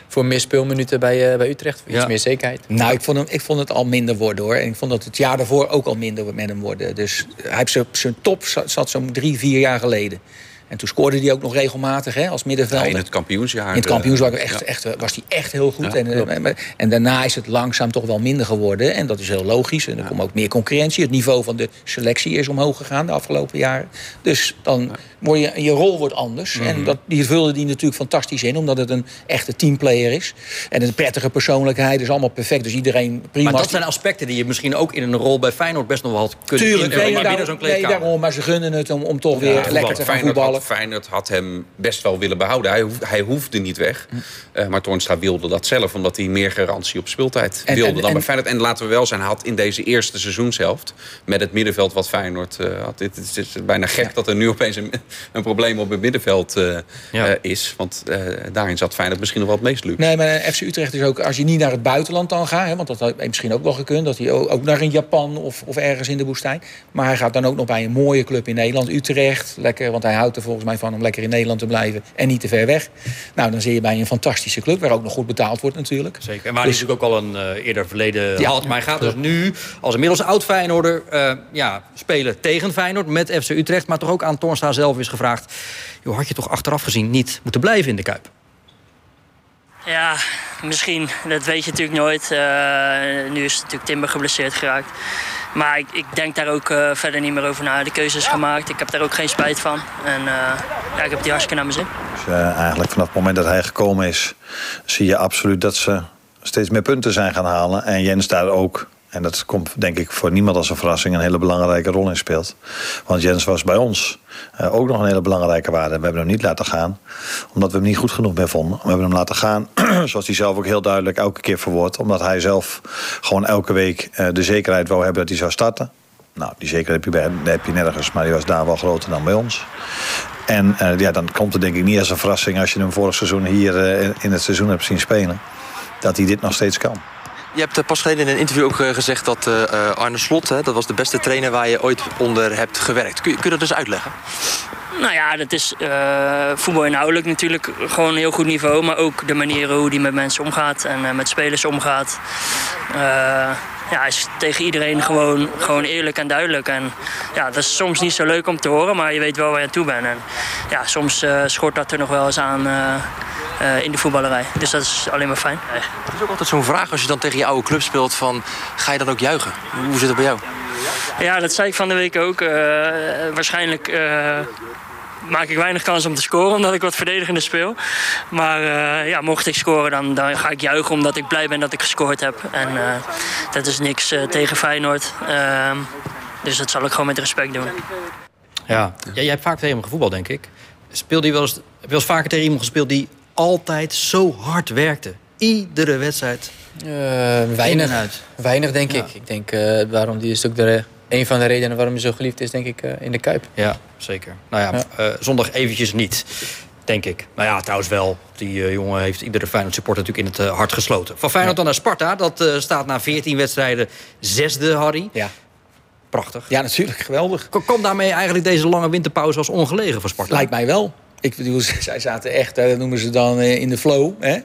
voor meer speelminuten bij, bij Utrecht. Voor iets Ja. meer zekerheid. Nou, ik vond, hem, ik vond het al minder worden hoor. En ik vond dat het jaar daarvoor ook al minder met hem worden. Dus hij heeft zijn- zijn top zat, zat zo'n drie, vier jaar geleden. En toen scoorde hij ook nog regelmatig hè, als middenvelder. Ja, in het kampioensjaar. In het kampioensjaar eh, echt, ja. echt, was hij echt heel goed. Ja, en, eh, en daarna is het langzaam toch wel minder geworden. En dat is heel logisch. En er komt ook meer concurrentie. Het niveau van de selectie is omhoog gegaan de afgelopen jaren. Dus dan word je, je rol wordt anders. Mhm. En dat, die vulde die natuurlijk fantastisch in. Omdat het een echte teamplayer is. En een prettige persoonlijkheid is allemaal perfect. Dus iedereen prima. Maar dat zijn aspecten die je misschien ook in een rol bij Feyenoord best nog wel had kunnen Tuurlijk, nee, Maar binnen daarom, zo'n nee, kleedkamer. daarom, maar ze gunnen het om, om toch weer lekker te gaan Feyenoord voetballen. Had, Feyenoord had hem best wel willen behouden. Hij, hoef- hij hoefde niet weg. Hm. Eh, maar Toornstra wilde dat zelf, omdat hij meer garantie op speeltijd En- wilde en- dan bij en- Feyenoord. En laten we wel zijn, hij had in deze eerste seizoenshelft... met het middenveld wat Feyenoord eh, had... Het is, het is bijna gek dat er nu opeens een, een probleem op het middenveld eh, Ja. eh, is. Want eh, daarin zat Feyenoord misschien nog wel het meest luxe. Nee, maar FC Utrecht is ook, als je niet naar het buitenland dan gaat, hè, want dat had misschien ook wel gekund, dat hij ook ook naar een Japan of, of ergens in de woestijn. Maar hij gaat dan ook nog bij een mooie club in Nederland, Utrecht. Lekker, want hij houdt er volgens mij van om lekker in Nederland te blijven en niet te ver weg. Nou, dan zit je bij een fantastische club, waar ook nog goed betaald wordt natuurlijk. Zeker. En waar hij Dus- natuurlijk ook al een eh, eerder verleden Ja. had. Maar hij gaat dus nu als inmiddels oud Feyenoorder eh, ja, spelen tegen Feyenoord met FC Utrecht. Maar toch ook aan Toornstra zelf is gevraagd... Joh, had je toch achteraf gezien niet moeten blijven in de Kuip? Ja, misschien. Dat weet je natuurlijk nooit. Uh, nu is natuurlijk Timber geblesseerd geraakt. Maar ik, ik denk daar ook uh, verder niet meer over na. De keuze is gemaakt. Ik heb daar ook geen spijt van. En uh, ja, ik heb die hartstikke naar mijn zin. Dus, eigenlijk vanaf het moment dat hij gekomen is... zie je absoluut dat ze steeds meer punten zijn gaan halen. En Jens daar ook en dat komt denk ik voor niemand als een verrassing een hele belangrijke rol in speelt. Want Jens was bij ons uh, ook nog een hele belangrijke waarde. We hebben hem niet laten gaan, omdat we hem niet goed genoeg meer vonden. We hebben hem laten gaan, zoals hij zelf ook heel duidelijk elke keer verwoordt. Omdat hij zelf gewoon elke week uh, de zekerheid wou hebben dat hij zou starten. Nou, die zekerheid heb je, bij, heb je nergens, maar die was daar wel groter dan bij ons. En uh, ja, dan komt het denk ik niet als een verrassing als je hem vorig seizoen hier in het seizoen hebt zien spelen. Dat hij dit nog steeds kan. Je hebt eh, pas geleden in een interview ook eh, gezegd dat uh, Arne Slot... Hè, dat was de beste trainer waar je ooit onder hebt gewerkt. Kun je, kun dat dus uitleggen? Nou ja, dat is uh, voetbal inhoudelijk natuurlijk gewoon een heel goed niveau. Maar ook de manier hoe hij met mensen omgaat en met spelers omgaat. Ja, is tegen iedereen gewoon, gewoon eerlijk en duidelijk. En ja, dat is soms niet zo leuk om te horen, maar je weet wel waar je aan toe bent. En ja, soms schort dat er nog wel eens aan uh, in de voetballerij. Dus dat is alleen maar fijn. Het is ook altijd zo'n vraag als je dan tegen je oude club speelt van ga je dan ook juichen? Hoe zit het bij jou? Ja, dat zei ik van de week ook. Waarschijnlijk maak ik weinig kans om te scoren omdat ik wat verdedigender speel. Maar ja, mocht ik scoren dan, dan ga ik juichen omdat ik blij ben dat ik gescoord heb. En dat is niks tegen Feyenoord. Ehm, dus dat zal ik gewoon met respect doen. Ja, ja jij hebt vaak tegen hem gevoetbald, denk ik. Speelde je wel eens, heb je wel eens vaker tegen iemand gespeeld die altijd zo hard werkte. Iedere wedstrijd. Uh, weinig. Uit. Weinig, denk ik. Ik denk uh, waarom die is ook de, een van de redenen waarom hij zo geliefd is, denk ik, uh, in de Kuip. Ja, zeker. Nou ja, ja. zondag eventjes niet. Denk ik. Nou ja, trouwens wel. Die jongen heeft iedere Feyenoord supporter natuurlijk in het hart gesloten. Van Feyenoord dan naar Sparta. Dat staat na 14 wedstrijden zesde, Harry. Ja. Prachtig. Ja, natuurlijk. Geweldig. Komt daarmee eigenlijk deze lange winterpauze als ongelegen voor Sparta? Lijkt mij wel. Ik bedoel, zij zaten echt, dat noemen ze dan eh, in de flow. Hè?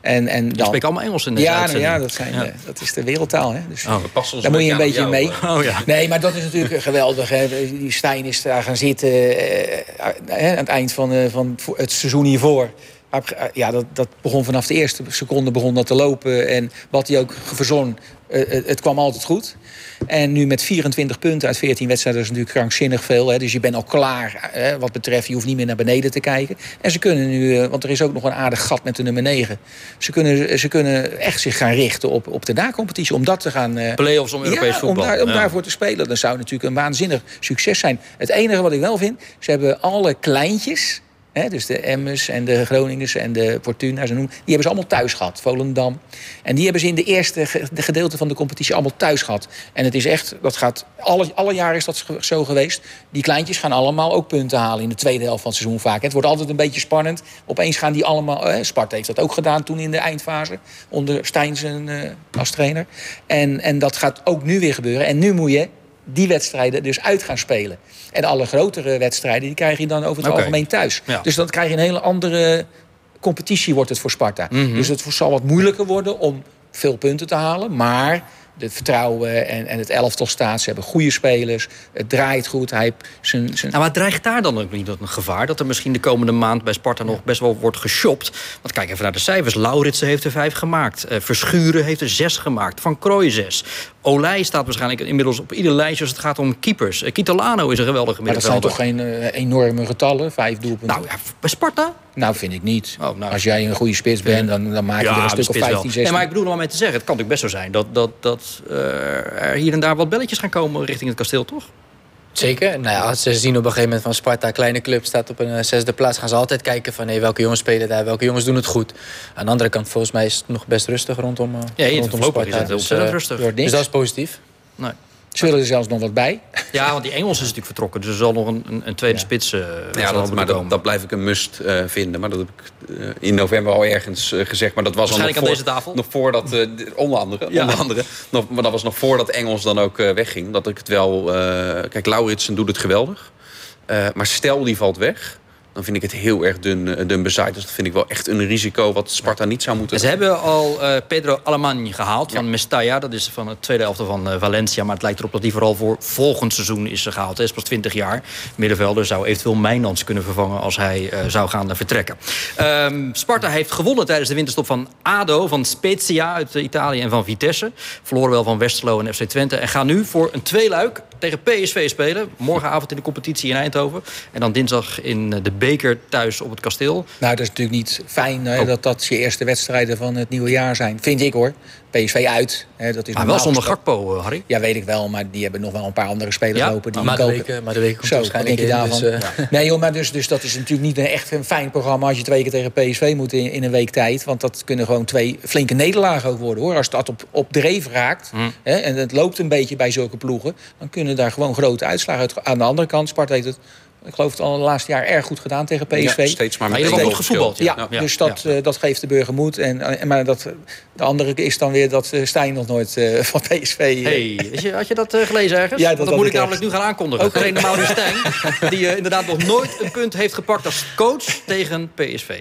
En, en dan... Je spreekt allemaal Engels in deze ja, nou ja, dat, zijn, ja. Eh, dat is de wereldtaal. Hè? Dus, oh, daar moet je een beetje jou. mee. Oh, ja. Nee, maar dat is natuurlijk geweldig. Hè? Die Stijn is daar gaan zitten uh, aan het eind van, van het seizoen hiervoor. Ja, dat, dat begon vanaf de eerste seconde begon dat te lopen. En wat hij ook verzon, uh, het kwam altijd goed. En nu met 24 punten uit 14 wedstrijden is natuurlijk krankzinnig veel. Hè. Dus je bent al klaar hè, wat betreft, je hoeft niet meer naar beneden te kijken. En ze kunnen nu, want er is ook nog een aardig gat met de nummer 9. Ze kunnen, ze kunnen echt zich gaan richten op, op de na-competitie. Om dat te gaan... Uh, Play-offs om Europees ja, voetbal. Om, daar, om ja. daarvoor te spelen. Dat zou natuurlijk een waanzinnig succes zijn. Het enige wat ik wel vind, ze hebben alle kleintjes Dus de Emmers en de Groningers en de Fortuna, ze noemen, die hebben ze allemaal thuis gehad. Volendam. En die hebben ze in de eerste de gedeelte van de competitie allemaal thuis gehad. En het is echt, dat gaat, alle, alle jaren is dat zo geweest. Die kleintjes gaan allemaal ook punten halen in de tweede helft van het seizoen vaak. Het wordt altijd een beetje spannend. Opeens gaan die allemaal, eh, Sparta heeft dat ook gedaan toen in de eindfase. Onder Stijn uh, als trainer. En, en dat gaat ook nu weer gebeuren. En nu moet je die wedstrijden dus uit gaan spelen. En alle grotere wedstrijden die krijg je dan over het okay. algemeen thuis. Ja. Dus dan krijg je een hele andere competitie wordt het voor Sparta. Mm -hmm. Dus het zal wat moeilijker worden om veel punten te halen. Maar de vertrouwen en, en het elftal staat. Ze hebben goede spelers. Het draait goed. Hij zijn, zijn... Nou, maar dreigt daar dan ook niet een gevaar? Dat er misschien de komende maand bij Sparta nog best wel wordt geshopt? Want kijk even naar de cijfers. Lauritsen heeft er vijf gemaakt. Uh, Verschuren heeft er zes gemaakt. Van Krooi zes. Olij staat waarschijnlijk inmiddels op ieder lijstje als het gaat om keepers. Uh, Kitalano is een geweldige maar middenvelder. dat zijn toch geen uh, enorme getallen? Vijf doelpunten? Nou ja, bij Sparta? Nou, vind ik niet. Oh, nou, Als jij een goede spits bent, dan, dan maak je ja, er een stuk of 15, 16. Nee, maar ik bedoel om maar mee te zeggen, het kan natuurlijk best zo zijn... dat, dat, dat uh, er hier en daar wat belletjes gaan komen richting het kasteel, toch? Zeker. Nou ja, als ze zien op een gegeven moment van Sparta, kleine club, staat op een uh, zesde plaats, gaan ze altijd kijken van hey, welke jongens spelen daar, welke jongens doen het goed. Aan de andere kant, volgens mij is het nog best rustig rondom, ja, rondom Sparta. Is het dus, uh, rustig. Dus dat is positief. Nee. Ze willen er zelfs nog wat bij. Ja, want die Engels is natuurlijk vertrokken. Dus er zal nog een, een, een tweede ja. spits uh, Ja, dat, maar dat, dat, blijf ik een must uh, vinden. Maar dat heb ik uh, in november al ergens gezegd. Maar dat was Waarschijnlijk nog aan deze tafel? Nog voordat, onder andere. Ja. Onder andere nog, maar dat was nog voordat Engels dan ook wegging. Dat ik het wel... kijk, Lauritsen doet het geweldig. maar stel die valt weg dan vind ik het heel erg dun, eh, dun bezaaid. Dus dat vind ik wel echt een risico wat Sparta niet zou moeten Ze hebben al uh, Pedro Alemany gehaald van Mestalla. Dat is van het tweede elftal van uh, Valencia. Maar het lijkt erop dat hij vooral voor volgend seizoen is gehaald. Hij is pas 20 jaar. Middenvelder zou eventueel Mijnlands kunnen vervangen... als hij uh, zou gaan vertrekken. Um, Sparta heeft gewonnen tijdens de winterstop van ADO, van Spezia uit Italië en van Vitesse. Verloren wel van Westerlo en FC Twente. En gaan nu voor een tweeluik tegen PSV spelen. Morgenavond in de competitie in Eindhoven. En dan dinsdag in de beker thuis op het kasteel. Nou, dat is natuurlijk niet fijn hè, oh. dat dat je eerste wedstrijden van het nieuwe jaar zijn. Vind ik hoor. PSV uit. Hè, dat is maar wel zonder Gakpo, uh, Harry. Ja, weet ik wel. Maar die hebben nog wel een paar andere spelers ja? lopen. Die maar, de week, maar de week komt Zo, waarschijnlijk denk je daarvan? dus, uh... Nee joh, maar dus, dus dat is natuurlijk niet een, echt een fijn programma... als je twee keer tegen PSV moet in, in, een week tijd. Want dat kunnen gewoon twee flinke nederlagen ook worden. hoor. Als dat op, op dreef raakt Mm. hè, en het loopt een beetje bij zulke ploegen... dan kunnen daar gewoon grote uitslagen uit. Aan de andere kant, Sparta heeft het ik geloof het al het laatste jaar erg goed gedaan tegen PSV. Ja, steeds maar met goed gevoetbald. Ja, Ja, ja, dus dat, ja. eh, dat geeft de burger moed. En, en, maar dat, de andere is dan weer dat eh, Stijn nog nooit eh, van PSV... eh, Hey, is je, had je dat eh, gelezen ergens? Ja, Want dat moet ik ik namelijk nu gaan aankondigen. Oké. Trainer Maurice Stijn, die eh, inderdaad nog nooit een punt heeft gepakt als coach tegen PSV.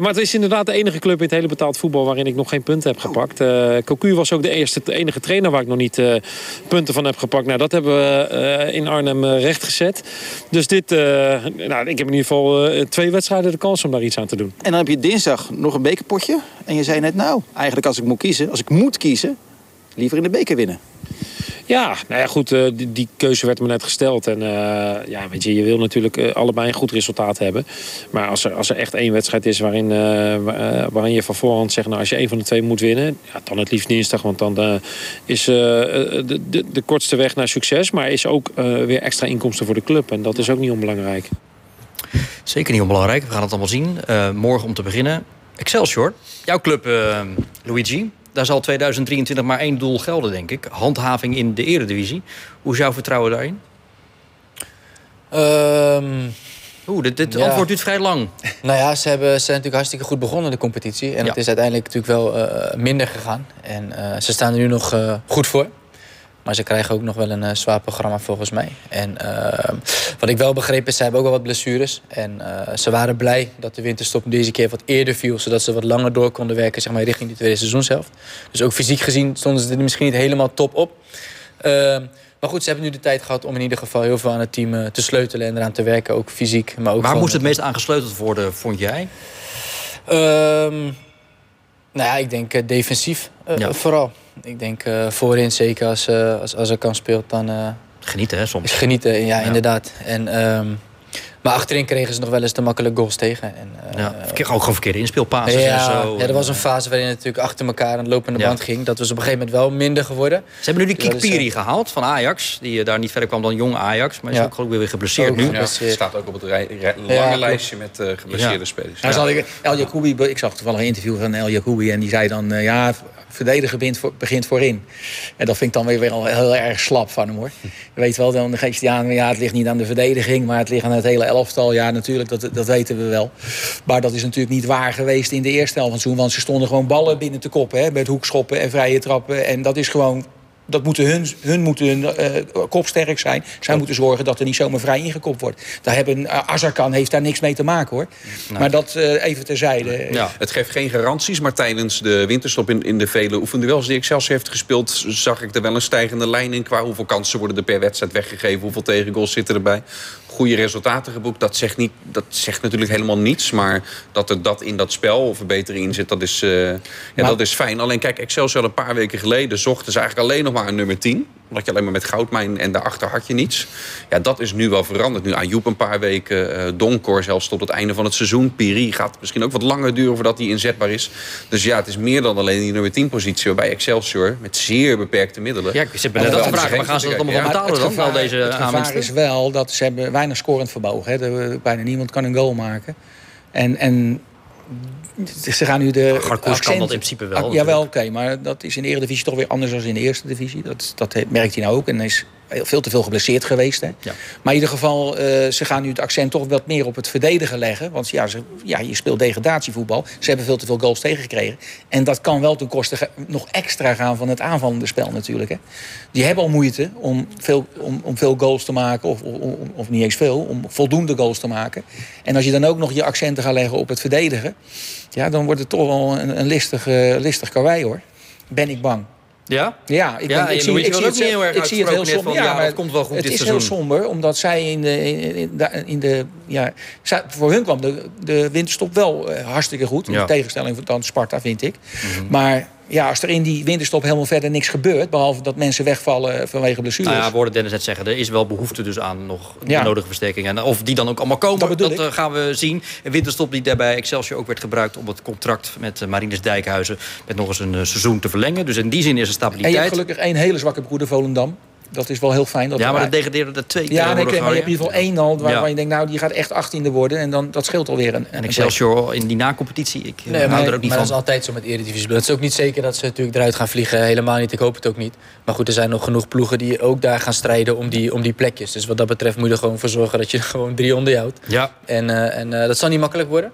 Maar het is inderdaad de enige club in het hele betaald voetbal waarin ik nog geen punten heb gepakt. Uh, Cocu was ook de, eerste, enige trainer waar ik nog niet uh, punten van heb gepakt. Nou, dat hebben we uh, in Arnhem rechtgezet. Dus dit, nou, ik heb in ieder geval twee wedstrijden de kans om daar iets aan te doen. En dan heb je dinsdag nog een bekerpotje. En je zei net, nou, eigenlijk als ik moet kiezen, als ik moet kiezen, liever in de beker winnen. Ja, nou ja, goed, uh, die, keuze werd me net gesteld. En uh, ja, weet je, je wil natuurlijk uh, allebei een goed resultaat hebben. Maar als er, als er echt één wedstrijd is waarin, waarin je van voorhand zegt... nou, als je één van de twee moet winnen, ja, dan het liefst dinsdag. Want dan is de, de, de, kortste weg naar succes. Maar is ook weer extra inkomsten voor de club. En dat is ook niet onbelangrijk. Zeker niet onbelangrijk. We gaan het allemaal zien. morgen om te beginnen. Excelsior, jouw club, Luigi daar zal 2023 maar één doel gelden, denk ik. Handhaving in de eredivisie. Hoe is jouw vertrouwen daarin? Um, Oeh, dit, dit ja. antwoord duurt vrij lang. Nou ja, ze, hebben, ze zijn natuurlijk hartstikke goed begonnen, de competitie. En Ja. het is uiteindelijk natuurlijk wel uh, minder gegaan. En uh, ze staan er nu nog uh, goed voor. Maar ze krijgen ook nog wel een uh, zwaar programma volgens mij. En uh, wat ik wel begrepen is, ze hebben ook wel wat blessures. En uh, ze waren blij dat de winterstop deze keer wat eerder viel. Zodat ze wat langer door konden werken zeg maar, richting die tweede seizoenshelft. Dus ook fysiek gezien stonden ze er misschien niet helemaal top op. Ehm, maar goed, ze hebben nu de tijd gehad om in ieder geval heel veel aan het team eh, te sleutelen en eraan te werken. Ook fysiek, maar ook Waar moest het meest aan gesleuteld worden, vond jij? Ehm, nou ja, ik denk eh, defensief eh, Ja. vooral. Ik denk eh, voorin zeker als, als, als er kan speelt, dan... Genieten, hè, soms. is genieten, ja, inderdaad. En, ehm, maar achterin kregen ze nog wel eens te makkelijk goals tegen. En, eh, Ja, verkeer, ook gewoon verkeerde inspeelpases ja, en zo. ja, er was een fase waarin het natuurlijk achter elkaar aan de lopende Ja. band ging. Dat was op een gegeven moment wel minder geworden. Ze hebben nu die Kikpiri eh, gehaald van Ajax. Die eh, daar niet verder kwam dan jong Ajax. Maar is Ja. ook geloof ik weer geblesseerd Ook nu. Ja, staat ook op het rij, rij- lange lijstje met eh, geblesseerde Ja. spelers. Nou, zal ik, El Jacoubi, ik zag toevallig een interview van El Jacoubi en die zei dan, eh, ja, verdedigen begint, begint voorin. En dat vind ik dan weer wel heel erg slap van hem hoor. Je weet wel, dan geeft hij aan, ja, het ligt niet aan de verdediging, maar het ligt aan het hele elftal. Ja, natuurlijk, dat, dat weten we wel. Maar dat is natuurlijk niet waar geweest in de eerste helft van want ze stonden gewoon ballen binnen te koppen, hè, met hoekschoppen en vrije trappen. En dat is gewoon dat moeten hun, hun moeten hun eh, kopsterk zijn. Zij moeten zorgen dat er niet zomaar vrij ingekopt wordt. Daar hebben, uh, Azarkan heeft daar niks mee te maken hoor. Maar dat eh, even terzijde. Het geeft geen garanties, maar tijdens de winterstop in, in de vele oefenduels die Excelsior heeft gespeeld, zag ik er wel een stijgende lijn in qua hoeveel kansen worden er per wedstrijd weggegeven, hoeveel tegengoals zitten erbij. Goede resultaten geboekt, dat zegt, niet, dat zegt natuurlijk helemaal niets. Maar dat er dat in dat spel of verbetering in zit, dat is, eh, ja, Maar- dat is fijn. Alleen kijk, Excelsior een paar weken geleden zochten ze eigenlijk alleen nog maar een nummer 10. Omdat je alleen maar met Goudmijn en daarachter had je niets. Ja, dat is nu wel veranderd. Nu Ayoub een paar weken, eh Donkor zelfs tot het einde van het seizoen. Piri gaat misschien ook wat langer duren voordat hij inzetbaar is. Dus ja, het is meer dan alleen die nummer 10 positie. Waarbij Excelsior met zeer beperkte middelen... Ja, ik zit net af te vragen, waar gaan ze dat allemaal betalen het dan? gevaar, Al deze het gevaar is wel dat ze hebben weinig scorend vermogen. Hè. Er- bijna niemand kan een goal maken. En, en ze gaan nu de Garkoes kan dat in principe wel, Ah, jawel, oké. maar dat is in de Eredivisie toch weer anders dan in de Eerste Divisie. Dat, dat merkt hij nou ook. En is veel te veel geblesseerd geweest. Hè. Ja. Maar in ieder geval, eh, ze gaan nu het accent toch wat meer op het verdedigen leggen. Want ja, ze, ja, je speelt degradatievoetbal. Ze hebben veel te veel goals tegengekregen. En dat kan wel ten koste nog extra gaan van het aanvallende spel natuurlijk. Hè. Die hebben al moeite om veel, om, om veel goals te maken. Of, of, niet eens veel, om voldoende goals te maken. En als je dan ook nog je accenten gaat leggen op het verdedigen... Ja, dan wordt het toch wel een, een listig, eh, listig karwei hoor. Ben ik bang. Ja? Ja, ik, Ja, ik zie, ik zie het, niet heel erg ik zie het heel somber. van, Ja, maar dat komt wel goed het is seizoen. heel somber, omdat zij in de, in, in, da- in de ja, voor hun kwam de, de winterstop wel eh, hartstikke goed. In Ja. Mhm. tegenstelling dan Sparta, vind ik. Maar ja, als er in die winterstop helemaal verder niks gebeurt, behalve dat mensen wegvallen vanwege blessures. Nou ja, we hoorden Dennis net zeggen, er is wel behoefte dus aan nog Ja. de nodige versterkingen. En of die dan ook allemaal komen, dat, ik. eh, gaan we zien. Een winterstop die daarbij Excelsior ook werd gebruikt... om het contract met uh, Marinus Dijkhuizen met nog eens een eh, seizoen te verlengen. Dus in die zin is er en je stabiliteit. hebt gelukkig één hele zwakke broeder, Volendam. Dat is wel heel fijn. Dat ja, maar dat degradeerde er twee Ja, nee, maar je hebt in ieder geval één al waarvan Ja. je denkt, nou, die gaat echt 18e worden. En dan, dat scheelt alweer een, En Excelsior in die na-competitie, ik eh, Nee, hou maar, er ook niet maar van. dat is altijd zo met Eredivisie. Het is ook niet zeker dat ze natuurlijk eruit gaan vliegen. Helemaal niet. Ik hoop het ook niet. Maar goed, er zijn nog genoeg ploegen die ook daar gaan strijden om die, om die plekjes. Dus wat dat betreft moet je er gewoon voor zorgen dat je er gewoon drie onder je houdt. Ja. En, eh, en eh, dat zal niet makkelijk worden.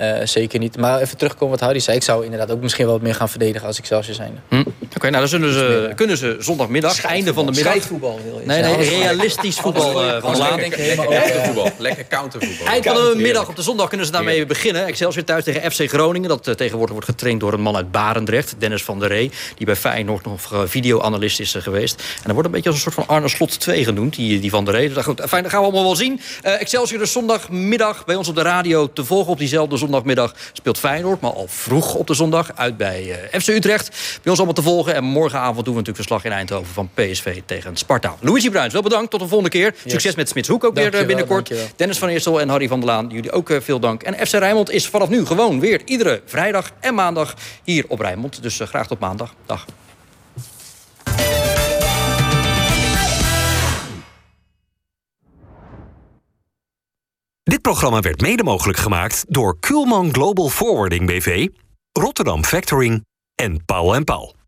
Eh, zeker niet. Maar even terugkomen wat Harry zei. Ik zou inderdaad ook misschien wel wat meer gaan verdedigen als ik zelfs zijn. Hm. Oké, nou dan zullen ze, kunnen ze zondagmiddag, einde van de middag... Scheidvoetbal wil je Nee, nee, realistisch voetbal eh, van Laan. Lekker, countervoetbal. Lekker countervoetbal. Eind van de middag op de zondag kunnen ze daarmee beginnen. Excelsior thuis tegen FC Groningen. Dat eh, tegenwoordig wordt getraind door een man uit Barendrecht. Dennis van der Ree. Die bij Feyenoord nog uh, videoanalist is uh, geweest. En dat wordt een beetje als een soort van Arne Slot 2 genoemd. Die, die van der Ree. Dus, goed, fijn, dat gaan we allemaal wel zien. Uh, Excelsior dus zondagmiddag bij ons op de radio te volgen. Op diezelfde zondagmiddag speelt Feyenoord. Maar al vroeg op de zondag uit bij uh, FC Utrecht. Bij ons allemaal te volgen. En morgenavond doen we natuurlijk verslag in Eindhoven van PSV tegen Sparta. Luigi Bruins, wel bedankt. Tot een volgende keer. Yes. Succes met Smitshoek ook dankjewel, weer binnenkort. Dankjewel. Dennis van Eersel en Harry van der Laan, jullie ook uh, veel dank. En FC Rijnmond is vanaf nu gewoon weer iedere vrijdag en maandag hier op Rijnmond. Dus graag tot maandag. Dag. Dit programma werd mede mogelijk gemaakt door Kuhlman Global Forwarding BV, Rotterdam Factoring en Paul Paul.